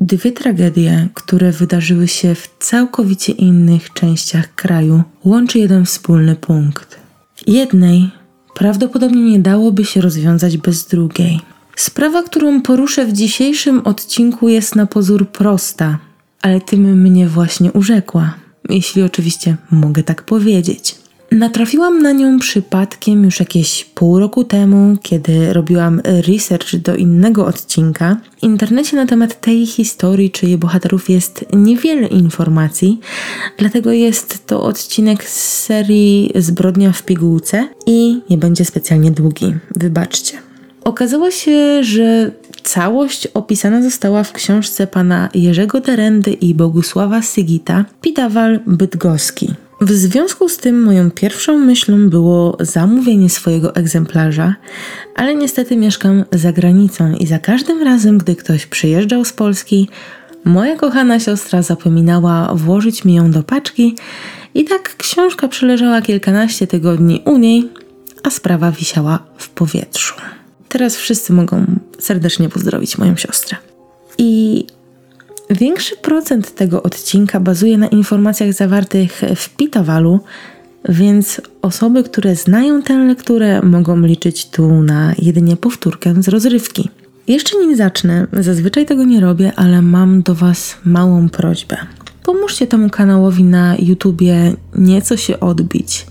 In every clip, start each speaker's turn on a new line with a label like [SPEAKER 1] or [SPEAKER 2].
[SPEAKER 1] Dwie tragedie, które wydarzyły się w całkowicie innych częściach kraju, łączy jeden wspólny punkt. Jednej prawdopodobnie nie dałoby się rozwiązać bez drugiej. Sprawa, którą poruszę w dzisiejszym odcinku, jest na pozór prosta, ale tym mnie właśnie urzekła, jeśli oczywiście mogę tak powiedzieć. Natrafiłam na nią przypadkiem już jakieś pół roku temu, kiedy robiłam research do innego odcinka. W internecie na temat tej historii czy jej bohaterów jest niewiele informacji, dlatego jest to odcinek z serii Zbrodnia w pigułce i nie będzie specjalnie długi. Wybaczcie. Okazało się, że całość opisana została w książce pana Jerzego Terendy i Bogusława Sygita Pitawal Bydgoski. W związku z tym moją pierwszą myślą było zamówienie swojego egzemplarza, ale niestety mieszkam za granicą i za każdym razem, gdy ktoś przyjeżdżał z Polski, moja kochana siostra zapominała włożyć mi ją do paczki i tak książka przeleżała kilkanaście tygodni u niej, a sprawa wisiała w powietrzu. Teraz wszyscy mogą serdecznie pozdrowić moją siostrę. I większy procent tego odcinka bazuje na informacjach zawartych w Pitawalu, więc osoby, które znają tę lekturę, mogą liczyć tu na jedynie powtórkę z rozrywki. Jeszcze nim zacznę, zazwyczaj tego nie robię, ale mam do Was małą prośbę. Pomóżcie temu kanałowi na YouTubie nieco się odbić.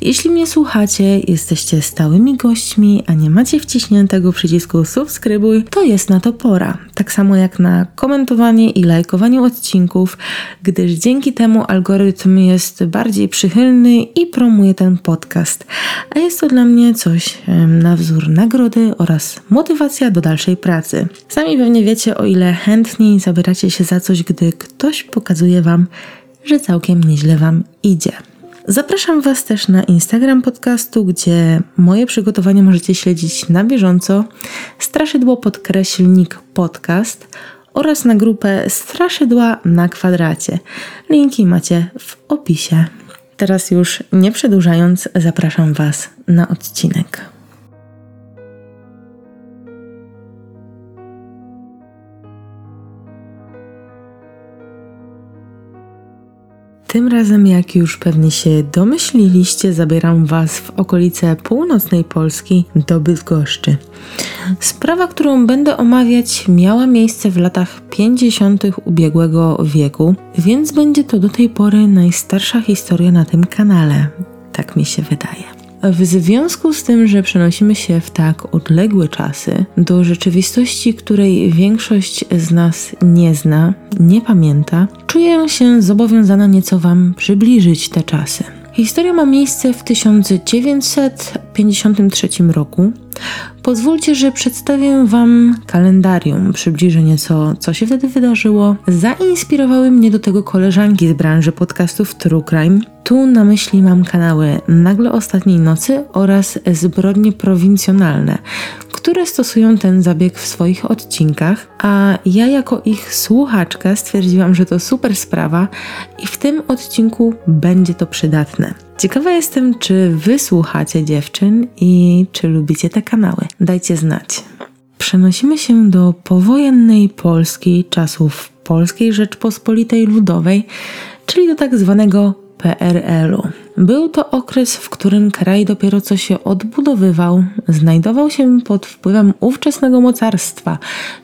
[SPEAKER 1] Jeśli mnie słuchacie, jesteście stałymi gośćmi, a nie macie wciśniętego przycisku subskrybuj, to jest na to pora. Tak samo jak na komentowanie i lajkowanie odcinków, gdyż dzięki temu algorytm jest bardziej przychylny i promuje ten podcast. A jest to dla mnie coś na wzór nagrody oraz motywacja do dalszej pracy. Sami pewnie wiecie, o ile chętniej zabieracie się za coś, gdy ktoś pokazuje Wam, że całkiem nieźle Wam idzie. Zapraszam Was też na Instagram podcastu, gdzie moje przygotowania możecie śledzić na bieżąco. Straszydło podkreślnik podcast oraz na grupę Straszydła na kwadracie. Linki macie w opisie. Teraz już nie przedłużając, zapraszam Was na odcinek. Tym razem, jak już pewnie się domyśliliście, zabieram Was w okolice północnej Polski do Bydgoszczy. Sprawa, którą będę omawiać, miała miejsce w latach 50. ubiegłego wieku, więc będzie to do tej pory najstarsza historia na tym kanale. Tak mi się wydaje. W związku z tym, że przenosimy się w tak odległe czasy do rzeczywistości, której większość z nas nie zna, nie pamięta, czuję się zobowiązana nieco Wam przybliżyć te czasy. Historia ma miejsce w 1953 roku. Pozwólcie, że przedstawię Wam kalendarium, przybliżę nieco, co się wtedy wydarzyło. Zainspirowały mnie do tego koleżanki z branży podcastów True Crime. Tu na myśli mam kanały Nagle Ostatniej Nocy oraz Zbrodnie Prowincjonalne, które stosują ten zabieg w swoich odcinkach, a ja jako ich słuchaczka stwierdziłam, że to super sprawa i w tym odcinku będzie to przydatne. Ciekawa jestem, czy wy słuchacie dziewczyn i czy lubicie te kanały. Dajcie znać. Przenosimy się do powojennej Polski, czasów Polskiej Rzeczpospolitej Ludowej, czyli do tak zwanego PRL-u. Był to okres, w którym kraj dopiero co się odbudowywał, znajdował się pod wpływem ówczesnego mocarstwa,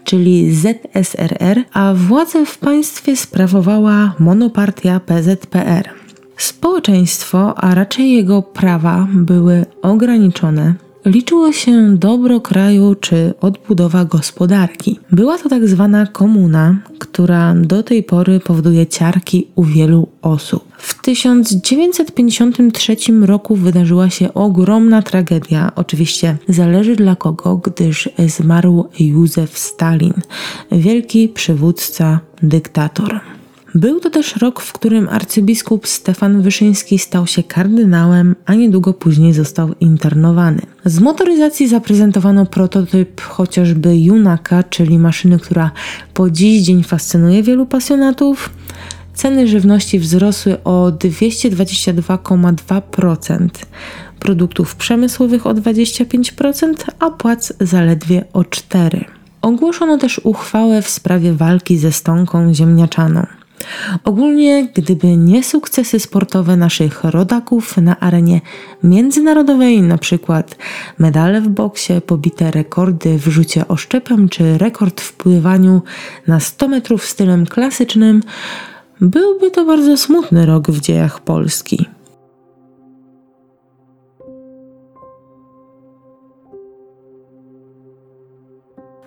[SPEAKER 1] czyli ZSRR, a władzę w państwie sprawowała monopartia PZPR. Społeczeństwo, a raczej jego prawa były ograniczone, liczyło się dobro kraju czy odbudowa gospodarki. Była to tak zwana komuna, która do tej pory powoduje ciarki u wielu osób. W 1953 roku wydarzyła się ogromna tragedia. Oczywiście zależy dla kogo, gdyż zmarł Józef Stalin, wielki przywódca, dyktator. Był to też rok, w którym arcybiskup Stefan Wyszyński stał się kardynałem, a niedługo później został internowany. Z motoryzacji zaprezentowano prototyp chociażby Junaka, czyli maszyny, która po dziś dzień fascynuje wielu pasjonatów. Ceny żywności wzrosły o 222,2%, produktów przemysłowych o 25%, a płac zaledwie o 4%. Ogłoszono też uchwałę w sprawie walki ze stonką ziemniaczaną. Ogólnie, gdyby nie sukcesy sportowe naszych rodaków na arenie międzynarodowej, na przykład medale w boksie, pobite rekordy w rzucie oszczepem czy rekord w pływaniu na 100 metrów stylem klasycznym, byłby to bardzo smutny rok w dziejach Polski.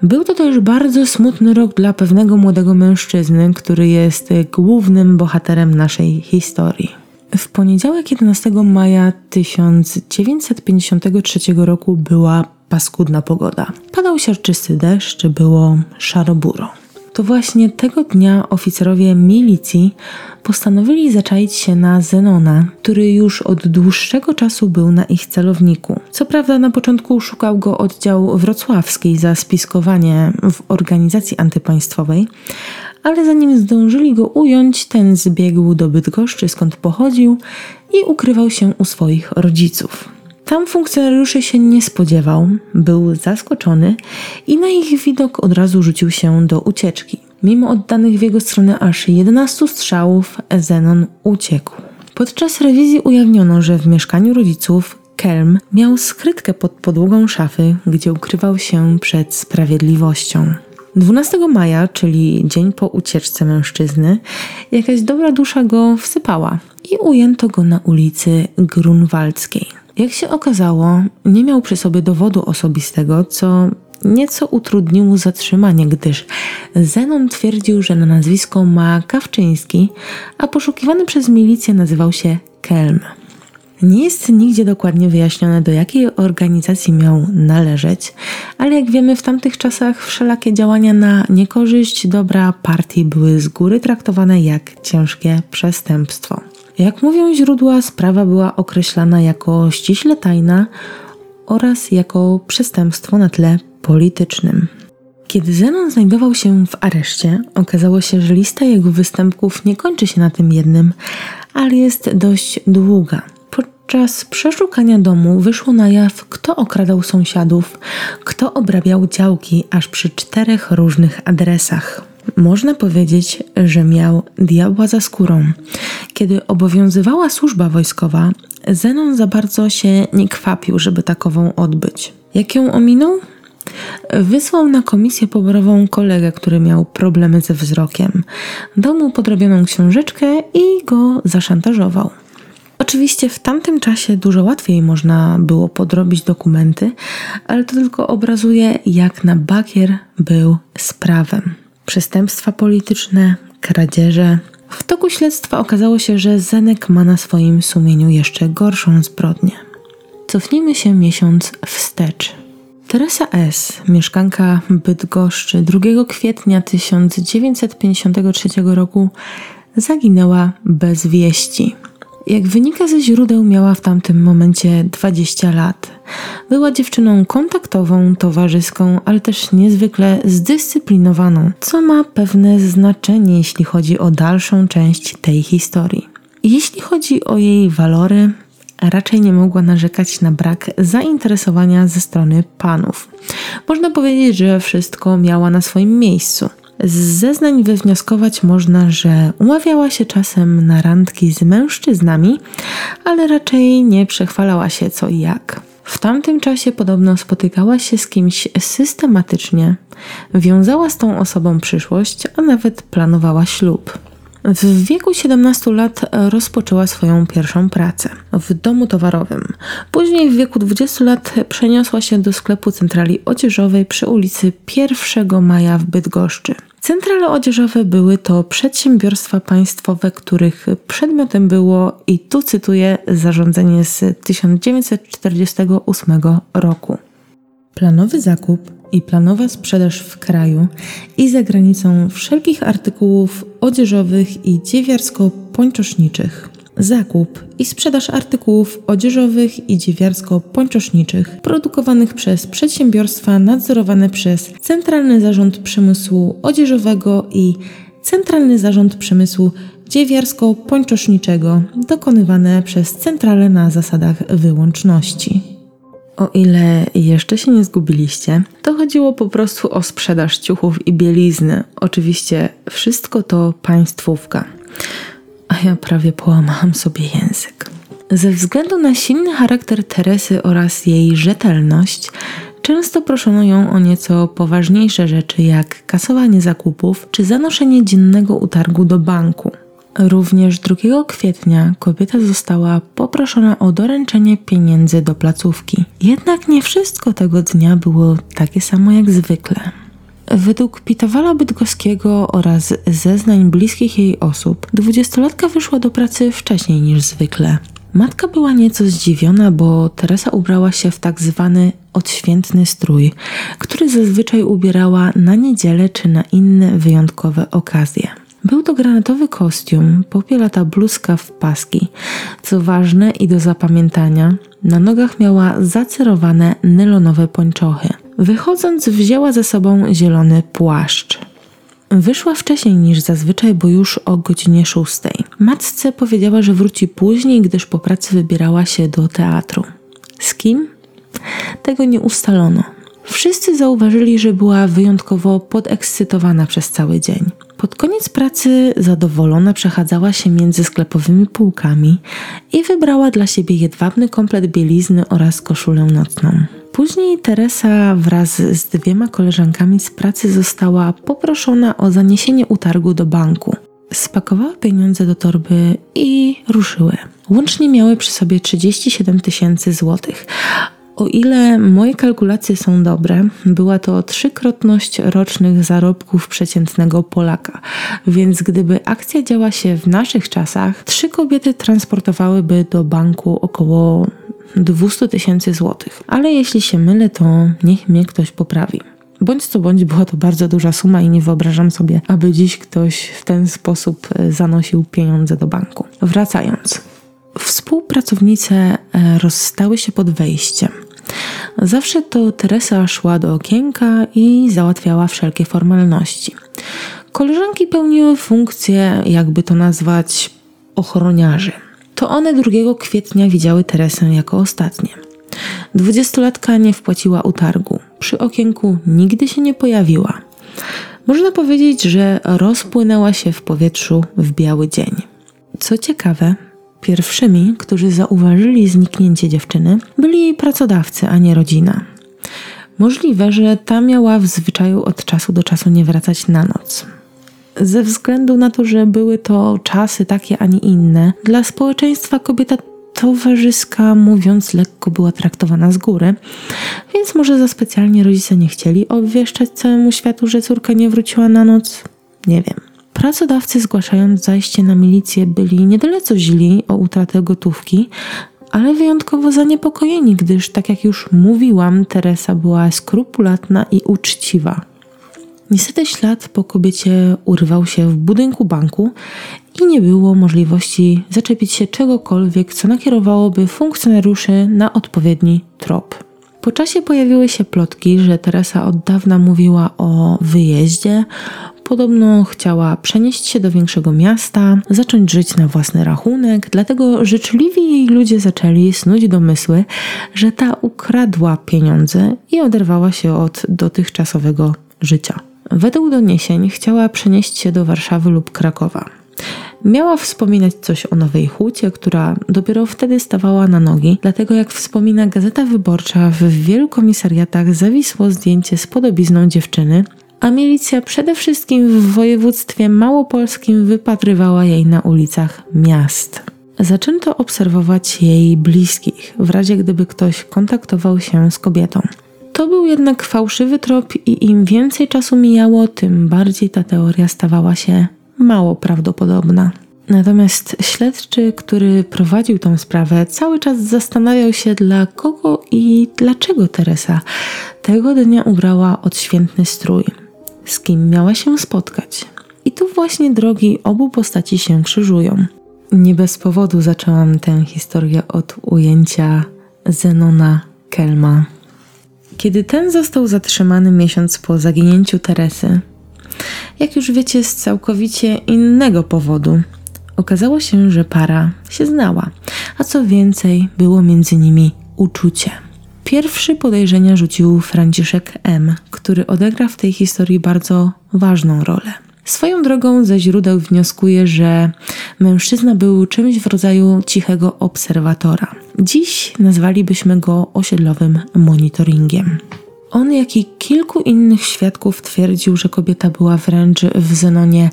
[SPEAKER 1] Był to też bardzo smutny rok dla pewnego młodego mężczyzny, który jest głównym bohaterem naszej historii. W poniedziałek 11 maja 1953 roku była paskudna pogoda. Padał siarczysty deszcz, było szaro-buro to właśnie tego dnia oficerowie milicji postanowili zaczaić się na Zenona, który już od dłuższego czasu był na ich celowniku. Co prawda na początku szukał go oddział wrocławski za spiskowanie w organizacji antypaństwowej, ale zanim zdążyli go ująć, ten zbiegł do Bydgoszczy, skąd pochodził i ukrywał się u swoich rodziców. Tam funkcjonariuszy się nie spodziewał, był zaskoczony i na ich widok od razu rzucił się do ucieczki. Mimo oddanych w jego stronę aż 11 strzałów, Zenon uciekł. Podczas rewizji ujawniono, że w mieszkaniu rodziców Kelm miał skrytkę pod podłogą szafy, gdzie ukrywał się przed sprawiedliwością. 12 maja, czyli dzień po ucieczce mężczyzny, jakaś dobra dusza go wsypała i ujęto go na ulicy Grunwaldzkiej. Jak się okazało, nie miał przy sobie dowodu osobistego, co nieco utrudniło zatrzymanie, gdyż Zenon twierdził, że na nazwisko ma Kawczyński, a poszukiwany przez milicję nazywał się Kelm. Nie jest nigdzie dokładnie wyjaśnione, do jakiej organizacji miał należeć, ale jak wiemy, w tamtych czasach wszelakie działania na niekorzyść dobra partii były z góry traktowane jak ciężkie przestępstwo. Jak mówią źródła, sprawa była określana jako ściśle tajna oraz jako przestępstwo na tle politycznym. Kiedy Zenon znajdował się w areszcie, okazało się, że lista jego występków nie kończy się na tym jednym, ale jest dość długa. Podczas przeszukania domu wyszło na jaw, kto okradał sąsiadów, kto obrabiał działki aż przy czterech różnych adresach. Można powiedzieć, że miał diabła za skórą. Kiedy obowiązywała służba wojskowa, Zenon za bardzo się nie kwapił, żeby takową odbyć. Jak ją ominął? Wysłał na komisję poborową kolegę, który miał problemy ze wzrokiem. Dał mu podrobioną książeczkę i go zaszantażował. Oczywiście w tamtym czasie dużo łatwiej można było podrobić dokumenty, ale to tylko obrazuje, jak na bakier był z prawem. Przestępstwa polityczne, kradzieże. W toku śledztwa okazało się, że Zenek ma na swoim sumieniu jeszcze gorszą zbrodnię. Cofnijmy się miesiąc wstecz. Teresa S., mieszkanka Bydgoszczy, 2 kwietnia 1953 roku zaginęła bez wieści. Jak wynika ze źródeł, miała w tamtym momencie 20 lat. Była dziewczyną kontaktową, towarzyską, ale też niezwykle zdyscyplinowaną, co ma pewne znaczenie, jeśli chodzi o dalszą część tej historii. Jeśli chodzi o jej walory, raczej nie mogła narzekać na brak zainteresowania ze strony panów. Można powiedzieć, że wszystko miała na swoim miejscu. Z zeznań wywnioskować można, że umawiała się czasem na randki z mężczyznami, ale raczej nie przechwalała się co i jak. W tamtym czasie podobno spotykała się z kimś systematycznie, wiązała z tą osobą przyszłość, a nawet planowała ślub. W wieku 17 lat rozpoczęła swoją pierwszą pracę w domu towarowym. Później w wieku 20 lat przeniosła się do sklepu centrali odzieżowej przy ulicy 1 Maja w Bydgoszczy. Centrale odzieżowe były to przedsiębiorstwa państwowe, których przedmiotem było, i tu cytuję, zarządzenie z 1948 roku. Planowy zakup i planowa sprzedaż w kraju i za granicą wszelkich artykułów odzieżowych i dziewiarsko-pończoszniczych. Zakup i sprzedaż artykułów odzieżowych i dziewiarsko-pończoszniczych produkowanych przez przedsiębiorstwa nadzorowane przez Centralny Zarząd Przemysłu Odzieżowego i Centralny Zarząd Przemysłu Dziewiarsko-Pończoszniczego dokonywane przez centralę na zasadach wyłączności. O ile jeszcze się nie zgubiliście, to chodziło po prostu o sprzedaż ciuchów i bielizny. Oczywiście wszystko to państwówka. A ja prawie połamałam sobie język. Ze względu na silny charakter Teresy oraz jej rzetelność, często proszono ją o nieco poważniejsze rzeczy, jak kasowanie zakupów czy zanoszenie dziennego utargu do banku. Również 2 kwietnia kobieta została poproszona o doręczenie pieniędzy do placówki. Jednak nie wszystko tego dnia było takie samo jak zwykle. Według Pitowala Bydgoskiego oraz zeznań bliskich jej osób, dwudziestolatka wyszła do pracy wcześniej niż zwykle. Matka była nieco zdziwiona, bo Teresa ubrała się w tak zwany odświętny strój, który zazwyczaj ubierała na niedzielę czy na inne wyjątkowe okazje. Był to granatowy kostium, popielata bluzka w paski. Co ważne i do zapamiętania, na nogach miała zacerowane nylonowe pończochy. Wychodząc, wzięła ze sobą zielony płaszcz. Wyszła wcześniej niż zazwyczaj, bo już o godzinie szóstej. Matce powiedziała, że wróci później, gdyż po pracy wybierała się do teatru. Z kim? Tego nie ustalono. Wszyscy zauważyli, że była wyjątkowo podekscytowana przez cały dzień. Pod koniec pracy zadowolona przechadzała się między sklepowymi półkami i wybrała dla siebie jedwabny komplet bielizny oraz koszulę nocną. Później Teresa wraz z dwiema koleżankami z pracy została poproszona o zaniesienie utargu do banku. Spakowała pieniądze do torby i ruszyły. Łącznie miały przy sobie 37 tysięcy złotych, o ile moje kalkulacje są dobre, była to trzykrotność rocznych zarobków przeciętnego Polaka, więc gdyby akcja działa się w naszych czasach, trzy kobiety transportowałyby do banku około 200 tysięcy złotych. Ale jeśli się mylę, to niech mnie ktoś poprawi. Bądź co bądź, była to bardzo duża suma i nie wyobrażam sobie, aby dziś ktoś w ten sposób e, zanosił pieniądze do banku. Wracając. Współpracownice e, rozstały się pod wejściem. Zawsze to Teresa szła do okienka i załatwiała wszelkie formalności. Koleżanki pełniły funkcję, jakby to nazwać, ochroniarzy. To one 2 kwietnia widziały Teresę jako ostatnie. Dwudziestolatka nie wpłaciła utargu. Przy okienku nigdy się nie pojawiła. Można powiedzieć, że rozpłynęła się w powietrzu w biały dzień. Co ciekawe, Pierwszymi, którzy zauważyli zniknięcie dziewczyny, byli jej pracodawcy, a nie rodzina. Możliwe, że ta miała w zwyczaju od czasu do czasu nie wracać na noc. Ze względu na to, że były to czasy takie, a nie inne, dla społeczeństwa kobieta towarzyska, mówiąc lekko, była traktowana z góry, więc może za specjalnie rodzice nie chcieli obwieszczać całemu światu, że córka nie wróciła na noc? Nie wiem. Pracodawcy zgłaszając zajście na milicję byli niedaleco źli o utratę gotówki, ale wyjątkowo zaniepokojeni, gdyż, tak jak już mówiłam, Teresa była skrupulatna i uczciwa. Niestety ślad po kobiecie urwał się w budynku banku i nie było możliwości zaczepić się czegokolwiek, co nakierowałoby funkcjonariuszy na odpowiedni trop. Po czasie pojawiły się plotki, że Teresa od dawna mówiła o wyjeździe, Podobno chciała przenieść się do większego miasta, zacząć żyć na własny rachunek, dlatego życzliwi jej ludzie zaczęli snuć domysły, że ta ukradła pieniądze i oderwała się od dotychczasowego życia. Według doniesień chciała przenieść się do Warszawy lub Krakowa. Miała wspominać coś o Nowej Hucie, która dopiero wtedy stawała na nogi, dlatego jak wspomina Gazeta Wyborcza, w wielu komisariatach zawisło zdjęcie z podobizną dziewczyny, a milicja przede wszystkim w województwie małopolskim wypatrywała jej na ulicach miast. Zaczęto obserwować jej bliskich, w razie gdyby ktoś kontaktował się z kobietą. To był jednak fałszywy trop i im więcej czasu mijało, tym bardziej ta teoria stawała się mało prawdopodobna. Natomiast śledczy, który prowadził tą sprawę, cały czas zastanawiał się, dla kogo i dlaczego Teresa tego dnia ubrała odświętny strój z kim miała się spotkać. I tu właśnie drogi obu postaci się krzyżują. Nie bez powodu zaczęłam tę historię od ujęcia Zenona Kelma. Kiedy ten został zatrzymany miesiąc po zaginięciu Teresy, jak już wiecie, z całkowicie innego powodu, okazało się, że para się znała, a co więcej, było między nimi uczucie. Pierwszy podejrzenia rzucił Franciszek M., który odegra w tej historii bardzo ważną rolę. Swoją drogą ze źródeł wnioskuję, że mężczyzna był czymś w rodzaju cichego obserwatora. Dziś nazwalibyśmy go osiedlowym monitoringiem. On, jak i kilku innych świadków, twierdził, że kobieta była wręcz w Zenonie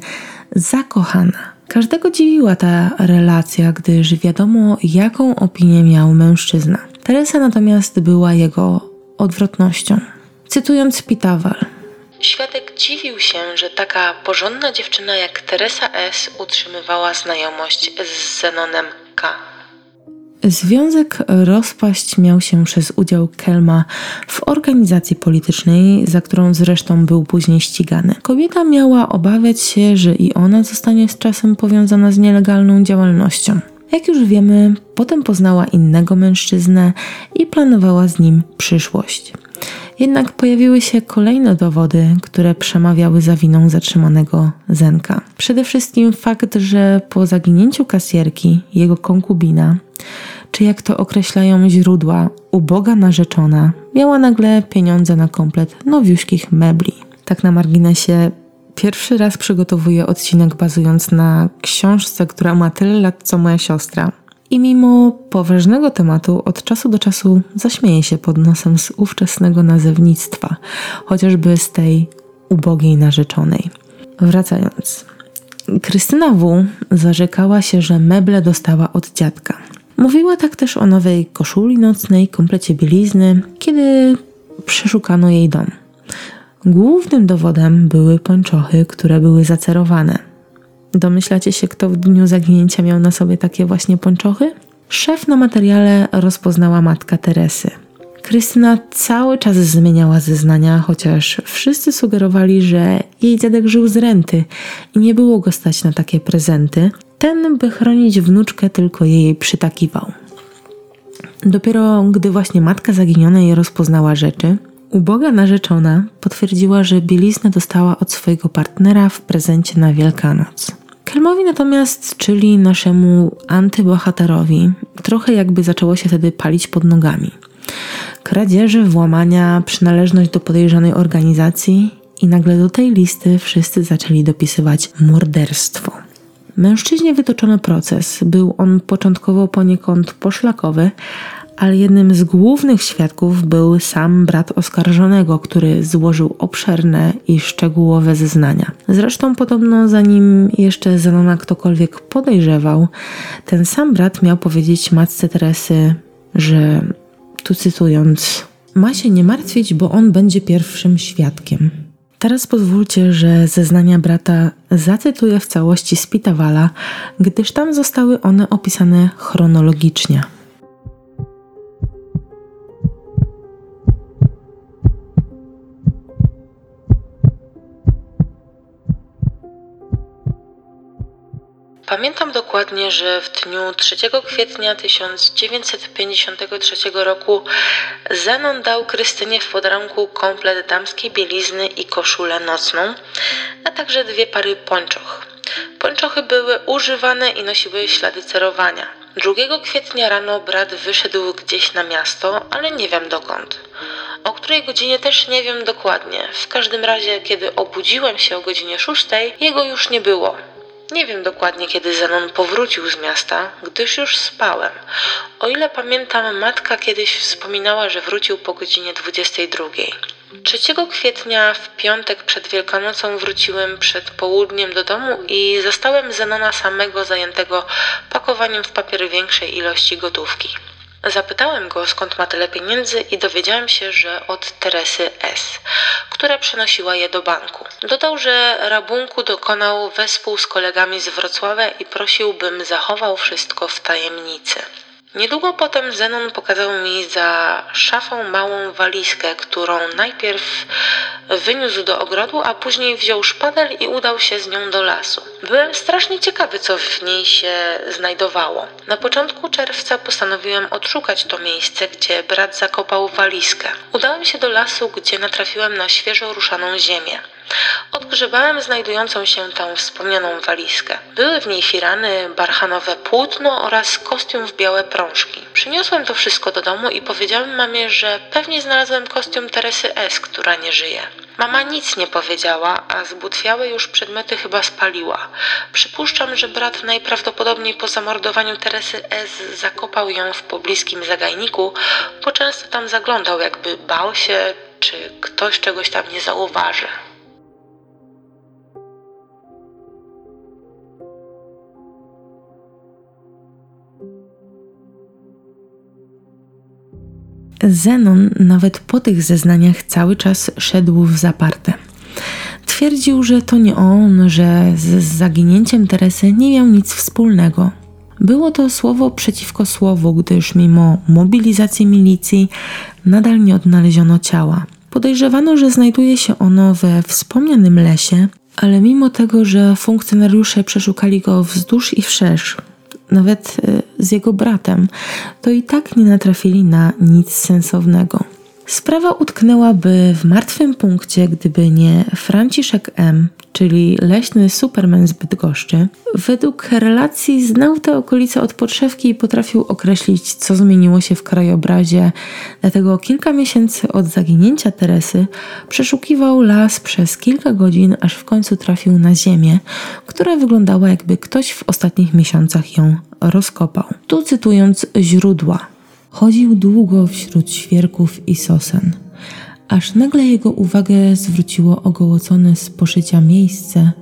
[SPEAKER 1] zakochana. Każdego dziwiła ta relacja, gdyż wiadomo, jaką opinię miał mężczyzna. Teresa natomiast była jego odwrotnością. Cytując Pitawal,
[SPEAKER 2] Świadek dziwił się, że taka porządna dziewczyna jak Teresa S. utrzymywała znajomość z Zenonem K.
[SPEAKER 1] Związek rozpaść miał się przez udział Kelma w organizacji politycznej, za którą zresztą był później ścigany. Kobieta miała obawiać się, że i ona zostanie z czasem powiązana z nielegalną działalnością. Jak już wiemy, potem poznała innego mężczyznę i planowała z nim przyszłość. Jednak pojawiły się kolejne dowody, które przemawiały za winą zatrzymanego Zenka. Przede wszystkim fakt, że po zaginięciu kasjerki, jego konkubina, czy jak to określają źródła, uboga narzeczona, miała nagle pieniądze na komplet nowiuśkich mebli. Tak na marginesie, pierwszy raz przygotowuję odcinek bazując na książce, która ma tyle lat co moja siostra. I mimo poważnego tematu od czasu do czasu zaśmieje się pod nosem z ówczesnego nazewnictwa, chociażby z tej ubogiej narzeczonej. Wracając. Krystyna W. zarzekała się, że meble dostała od dziadka. Mówiła tak też o nowej koszuli nocnej, komplecie bielizny, kiedy przeszukano jej dom. Głównym dowodem były pończochy, które były zacerowane. Domyślacie się, kto w dniu zaginięcia miał na sobie takie właśnie pończochy? Szef na materiale rozpoznała matka Teresy. Krystyna cały czas zmieniała zeznania, chociaż wszyscy sugerowali, że jej dziadek żył z renty i nie było go stać na takie prezenty. Ten, by chronić wnuczkę, tylko jej przytakiwał. Dopiero gdy właśnie matka zaginionej rozpoznała rzeczy, uboga narzeczona potwierdziła, że bieliznę dostała od swojego partnera w prezencie na Wielkanoc. Kelmowi natomiast, czyli naszemu antybohaterowi, trochę jakby zaczęło się wtedy palić pod nogami. Kradzieże, włamania, przynależność do podejrzanej organizacji i nagle do tej listy wszyscy zaczęli dopisywać morderstwo. Mężczyźnie wytoczono proces. Był on początkowo poniekąd poszlakowy, ale jednym z głównych świadków był sam brat oskarżonego, który złożył obszerne i szczegółowe zeznania. Zresztą podobno zanim jeszcze Zenona ktokolwiek podejrzewał, ten sam brat miał powiedzieć matce Teresy, że tu cytując, ma się nie martwić, bo on będzie pierwszym świadkiem. Teraz pozwólcie, że zeznania brata zacytuję w całości z Pitawala, gdyż tam zostały one opisane chronologicznie.
[SPEAKER 2] Pamiętam dokładnie, że w dniu 3 kwietnia 1953 roku Zenon dał Krystynie w podarunku komplet damskiej bielizny i koszulę nocną, a także dwie pary pończoch. Pończochy były używane i nosiły ślady cerowania. 2 kwietnia rano brat wyszedł gdzieś na miasto, ale nie wiem dokąd. O której godzinie też nie wiem dokładnie. W każdym razie, kiedy obudziłem się o godzinie 6, jego już nie było. Nie wiem dokładnie, kiedy Zenon powrócił z miasta, gdyż już spałem. O ile pamiętam, matka kiedyś wspominała, że wrócił po godzinie 22. 3 kwietnia w piątek przed Wielkanocą wróciłem przed południem do domu i zastałem Zenona samego zajętego pakowaniem w papier większej ilości gotówki. Zapytałem go, skąd ma tyle pieniędzy i dowiedziałem się, że od Teresy S., która przenosiła je do banku. Dodał, że rabunku dokonał wespół z kolegami z Wrocławia i prosił, bym zachował wszystko w tajemnicy. Niedługo potem Zenon pokazał mi za szafą małą walizkę, którą najpierw wyniósł do ogrodu, a później wziął szpadel i udał się z nią do lasu. Byłem strasznie ciekawy, co w niej się znajdowało. Na początku czerwca postanowiłem odszukać to miejsce, gdzie brat zakopał walizkę. Udałem się do lasu, gdzie natrafiłem na świeżo ruszaną ziemię. Odgrzebałem znajdującą się tam wspomnianą walizkę. Były w niej firany, barchanowe płótno oraz kostium w białe prążki. Przyniosłem to wszystko do domu i powiedziałem mamie, że pewnie znalazłem kostium Teresy S., która nie żyje. Mama nic nie powiedziała, a zbutwiałe już przedmioty chyba spaliła. Przypuszczam, że brat najprawdopodobniej po zamordowaniu Teresy S. zakopał ją w pobliskim zagajniku, bo często tam zaglądał, jakby bał się, czy ktoś czegoś tam nie zauważy.
[SPEAKER 1] Zenon nawet po tych zeznaniach cały czas szedł w zaparte. Twierdził, że to nie on, że z zaginięciem Teresy nie miał nic wspólnego. Było to słowo przeciwko słowu, gdyż mimo mobilizacji milicji nadal nie odnaleziono ciała. Podejrzewano, że znajduje się ono we wspomnianym lesie, ale mimo tego, że funkcjonariusze przeszukali go wzdłuż i wszerz, nawet y, z jego bratem, to i tak nie natrafili na nic sensownego. Sprawa utknęłaby w martwym punkcie, gdyby nie Franciszek M., czyli leśny superman z Bydgoszczy. Według relacji znał te okolice od podszewki i potrafił określić, co zmieniło się w krajobrazie. Dlatego kilka miesięcy od zaginięcia Teresy przeszukiwał las przez kilka godzin, aż w końcu trafił na ziemię, która wyglądała jakby ktoś w ostatnich miesiącach ją rozkopał. Tu cytując źródła. Chodził długo wśród świerków i sosen, aż nagle jego uwagę zwróciło ogołocone z poszycia miejsce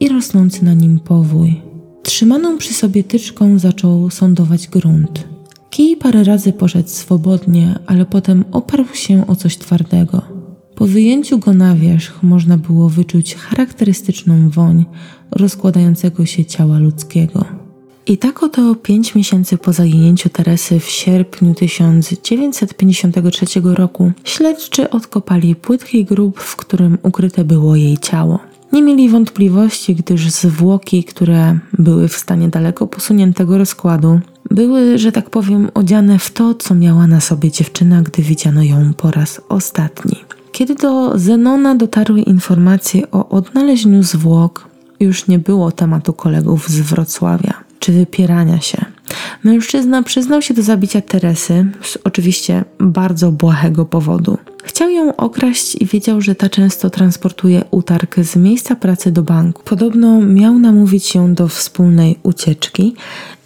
[SPEAKER 1] i rosnący na nim powój. Trzymaną przy sobie tyczką zaczął sądować grunt. Kij parę razy poszedł swobodnie, ale potem oparł się o coś twardego. Po wyjęciu go na wierzch można było wyczuć charakterystyczną woń rozkładającego się ciała ludzkiego. I tak oto pięć miesięcy po zaginięciu Teresy w sierpniu 1953 roku śledczy odkopali płytki grób, w którym ukryte było jej ciało. Nie mieli wątpliwości, gdyż zwłoki, które były w stanie daleko posuniętego rozkładu, były, że tak powiem, odziane w to, co miała na sobie dziewczyna, gdy widziano ją po raz ostatni. Kiedy do Zenona dotarły informacje o odnalezieniu zwłok, już nie było tematu kolegów z Wrocławia czy wypierania się. Mężczyzna przyznał się do zabicia Teresy z oczywiście bardzo błahego powodu. Chciał ją okraść i wiedział, że ta często transportuje utarg z miejsca pracy do banku. Podobno miał namówić ją do wspólnej ucieczki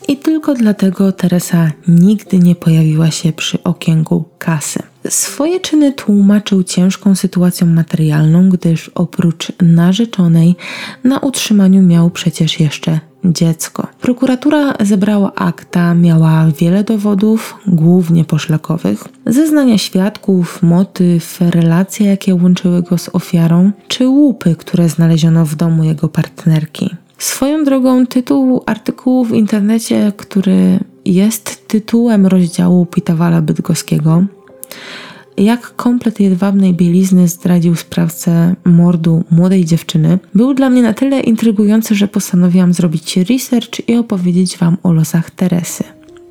[SPEAKER 1] i tylko dlatego Teresa nigdy nie pojawiła się przy okienku kasy. Swoje czyny tłumaczył ciężką sytuacją materialną, gdyż oprócz narzeczonej na utrzymaniu miał przecież jeszcze dziecko. Prokuratura zebrała akta, miała wiele dowodów, głównie poszlakowych, zeznania świadków, motyw, relacje, jakie łączyły go z ofiarą, czy łupy, które znaleziono w domu jego partnerki. Swoją drogą tytuł artykułu w internecie, który jest tytułem rozdziału Pitawala Bydgoskiego, jak komplet jedwabnej bielizny zdradził sprawcę mordu młodej dziewczyny, był dla mnie na tyle intrygujący, że postanowiłam zrobić research i opowiedzieć Wam o losach Teresy.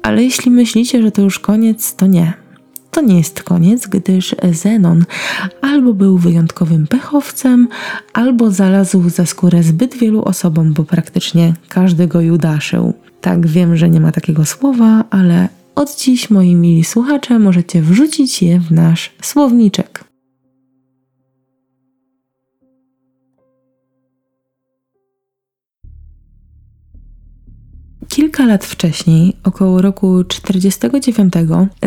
[SPEAKER 1] Ale jeśli myślicie, że to już koniec, to nie. To nie jest koniec, gdyż Zenon albo był wyjątkowym pechowcem, albo znalazł za skórę zbyt wielu osobom, bo praktycznie każdy go judaszył. Tak, wiem, że nie ma takiego słowa, ale od dziś, moi mili słuchacze, możecie wrzucić je w nasz słowniczek. Kilka lat wcześniej, około roku 49,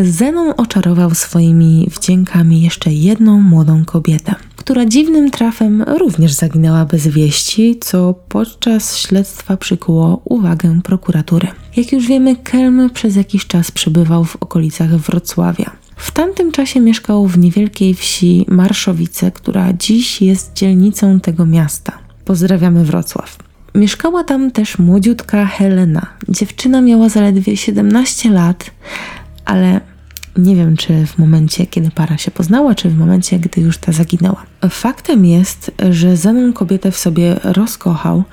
[SPEAKER 1] Zenon oczarował swoimi wdziękami jeszcze jedną młodą kobietę, która dziwnym trafem również zaginęła bez wieści, co podczas śledztwa przykuło uwagę prokuratury. Jak już wiemy, Kelm przez jakiś czas przebywał w okolicach Wrocławia. W tamtym czasie mieszkał w niewielkiej wsi Marszowice, która dziś jest dzielnicą tego miasta. Pozdrawiamy Wrocław. Mieszkała tam też młodziutka Helena. Dziewczyna miała zaledwie 17 lat, ale nie wiem, czy w momencie, kiedy para się poznała, czy w momencie, gdy już ta zaginęła. Faktem jest, że Zenon kobietę w sobie rozkochał,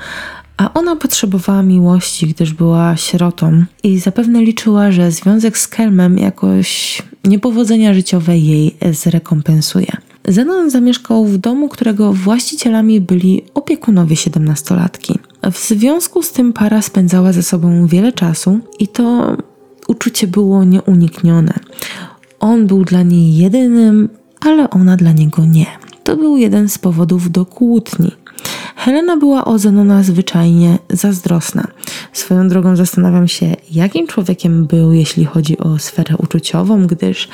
[SPEAKER 1] a ona potrzebowała miłości, gdyż była sierotą i zapewne liczyła, że związek z Kelmem jakoś niepowodzenia życiowe jej zrekompensuje. Zenon zamieszkał w domu, którego właścicielami byli opiekunowie siedemnastolatki. W związku z tym para spędzała ze sobą wiele czasu i to uczucie było nieuniknione. On był dla niej jedynym, ale ona dla niego nie. To był jeden z powodów do kłótni. Helena była o Zenona zwyczajnie zazdrosna. Swoją drogą zastanawiam się, jakim człowiekiem był, jeśli chodzi o sferę uczuciową, gdyż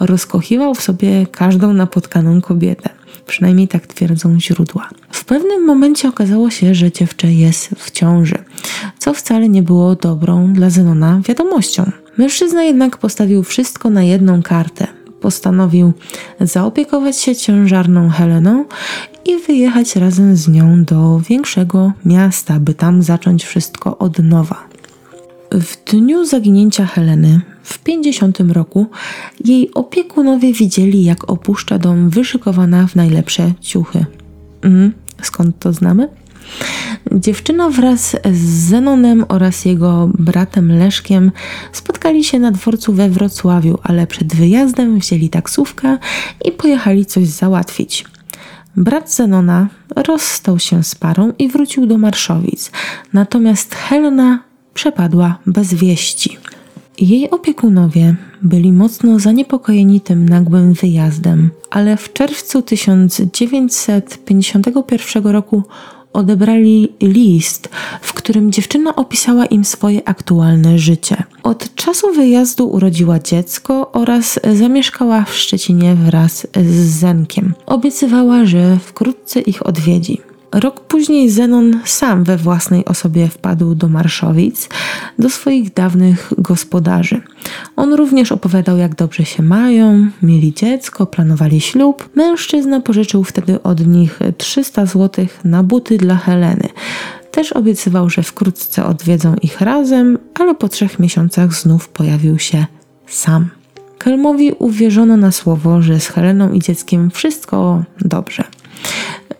[SPEAKER 1] rozkochiwał w sobie każdą napotkaną kobietę. Przynajmniej tak twierdzą źródła. W pewnym momencie okazało się, że dziewczę jest w ciąży, co wcale nie było dobrą dla Zenona wiadomością. Mężczyzna jednak postawił wszystko na jedną kartę. Postanowił zaopiekować się ciężarną Heleną i wyjechać razem z nią do większego miasta, by tam zacząć wszystko od nowa. W dniu zaginięcia Heleny w 50 roku jej opiekunowie widzieli, jak opuszcza dom wyszykowana w najlepsze ciuchy. Mm, skąd to znamy? Dziewczyna wraz z Zenonem oraz jego bratem Leszkiem spotkali się na dworcu we Wrocławiu, ale przed wyjazdem wzięli taksówkę i pojechali coś załatwić. Brat Zenona rozstał się z parą i wrócił do Marszowic, natomiast Helena przepadła bez wieści. Jej opiekunowie byli mocno zaniepokojeni tym nagłym wyjazdem, ale w czerwcu 1951 roku odebrali list, w którym dziewczyna opisała im swoje aktualne życie. Od czasu wyjazdu urodziła dziecko oraz zamieszkała w Szczecinie wraz z Zenkiem. Obiecywała, że wkrótce ich odwiedzi. Rok później Zenon sam we własnej osobie wpadł do Marszowic, do swoich dawnych gospodarzy. On również opowiadał, jak dobrze się mają, mieli dziecko, planowali ślub. Mężczyzna pożyczył wtedy od nich 300 zł na buty dla Heleny. Też obiecywał, że wkrótce odwiedzą ich razem, ale po trzech miesiącach znów pojawił się sam. Kelmowi uwierzono na słowo, że z Heleną i dzieckiem wszystko dobrze.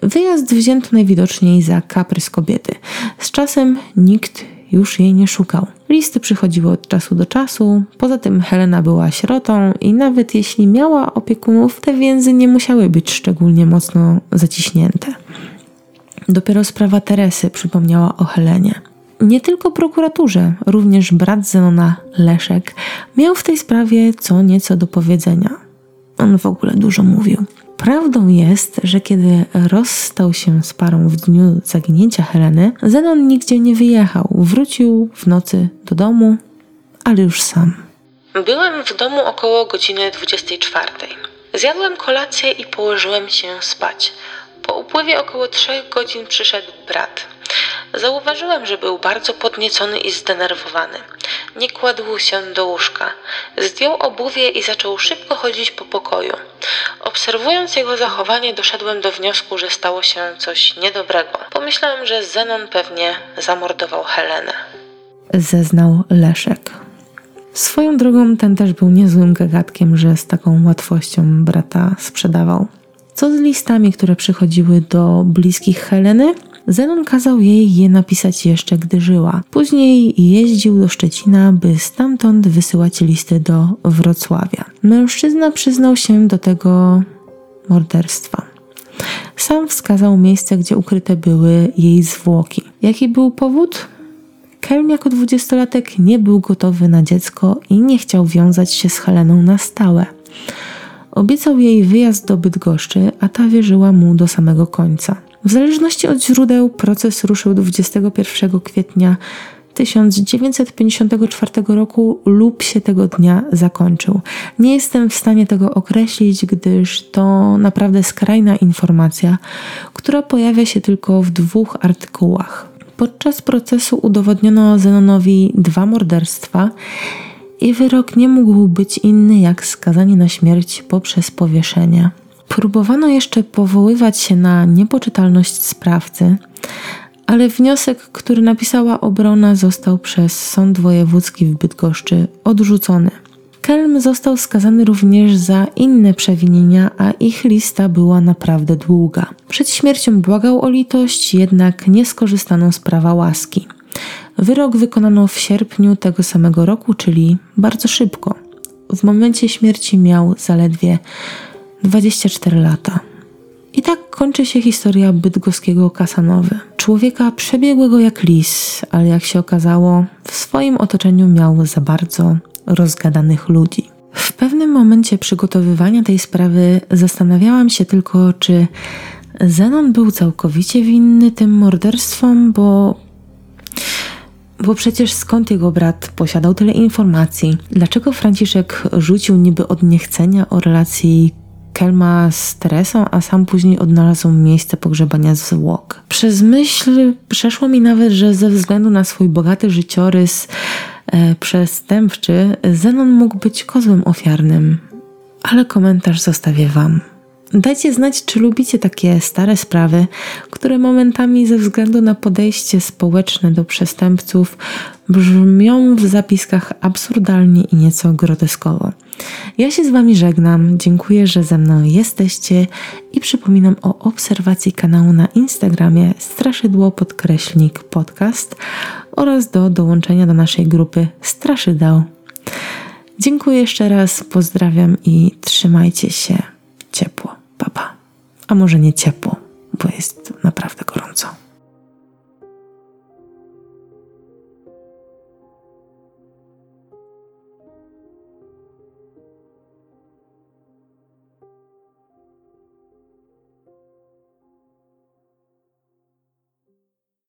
[SPEAKER 1] Wyjazd wzięto najwidoczniej za kaprys kobiety. Z czasem nikt już jej nie szukał. Listy przychodziły od czasu do czasu, poza tym Helena była sierotą i nawet jeśli miała opiekunów, te więzy nie musiały być szczególnie mocno zaciśnięte. Dopiero sprawa Teresy przypomniała o Helenie. Nie tylko prokuraturze, również brat Zenona, Leszek, miał w tej sprawie co nieco do powiedzenia. On w ogóle dużo mówił. Prawdą jest, że kiedy rozstał się z parą w dniu zaginięcia Heleny, Zenon nigdzie nie wyjechał. Wrócił w nocy do domu, ale już sam.
[SPEAKER 2] Byłem w domu około godziny 24. Zjadłem kolację i położyłem się spać. Po upływie około trzech godzin przyszedł brat. Zauważyłem, że był bardzo podniecony i zdenerwowany. Nie kładł się do łóżka. Zdjął obuwie i zaczął szybko chodzić po pokoju. Obserwując jego zachowanie, doszedłem do wniosku, że stało się coś niedobrego. Pomyślałem, że Zenon pewnie zamordował Helenę.
[SPEAKER 1] Zeznał Leszek. Swoją drogą ten też był niezłym gagatkiem, że z taką łatwością brata sprzedawał. Co z listami, które przychodziły do bliskich Heleny? Zenon kazał jej je napisać jeszcze, gdy żyła. Później jeździł do Szczecina, by stamtąd wysyłać listy do Wrocławia. Mężczyzna przyznał się do tego morderstwa. Sam wskazał miejsce, gdzie ukryte były jej zwłoki. Jaki był powód? Kelm jako dwudziestolatek nie był gotowy na dziecko i nie chciał wiązać się z Heleną na stałe. Obiecał jej wyjazd do Bydgoszczy, a ta wierzyła mu do samego końca. W zależności od źródeł proces ruszył 21 kwietnia 1954 roku lub się tego dnia zakończył. Nie jestem w stanie tego określić, gdyż to naprawdę skrajna informacja, która pojawia się tylko w dwóch artykułach. Podczas procesu udowodniono Zenonowi dwa morderstwa i wyrok nie mógł być inny jak skazanie na śmierć poprzez powieszenie. Próbowano jeszcze powoływać się na niepoczytalność sprawcy, ale wniosek, który napisała obrona, został przez Sąd Wojewódzki w Bydgoszczy odrzucony. Kelm został skazany również za inne przewinienia, a ich lista była naprawdę długa. Przed śmiercią błagał o litość, jednak nie skorzystano z prawa łaski. Wyrok wykonano w sierpniu tego samego roku, czyli bardzo szybko. W momencie śmierci miał zaledwie 24 lata. I tak kończy się historia bydgoskiego Kasanowy. Człowieka przebiegłego jak lis, ale jak się okazało, w swoim otoczeniu miał za bardzo rozgadanych ludzi. W pewnym momencie przygotowywania tej sprawy zastanawiałam się tylko, czy Zenon był całkowicie winny tym morderstwom, bo bo przecież skąd jego brat posiadał tyle informacji? Dlaczego Franciszek rzucił niby od niechcenia o relacji Kelma z Teresą, a sam później odnalazł miejsce pogrzebania zwłok? Przez myśl przeszło mi nawet, że ze względu na swój bogaty życiorys e, przestępczy, Zenon mógł być kozłem ofiarnym. Ale komentarz zostawię Wam. Dajcie znać, czy lubicie takie stare sprawy, które momentami ze względu na podejście społeczne do przestępców brzmią w zapiskach absurdalnie i nieco groteskowo. Ja się z Wami żegnam, dziękuję, że ze mną jesteście i przypominam o obserwacji kanału na Instagramie Straszydło Podkreślnik Podcast oraz do dołączenia do naszej grupy Straszydeł. Dziękuję jeszcze raz, pozdrawiam i trzymajcie się ciepło. Papa. A może nie ciepło, bo jest naprawdę gorąco.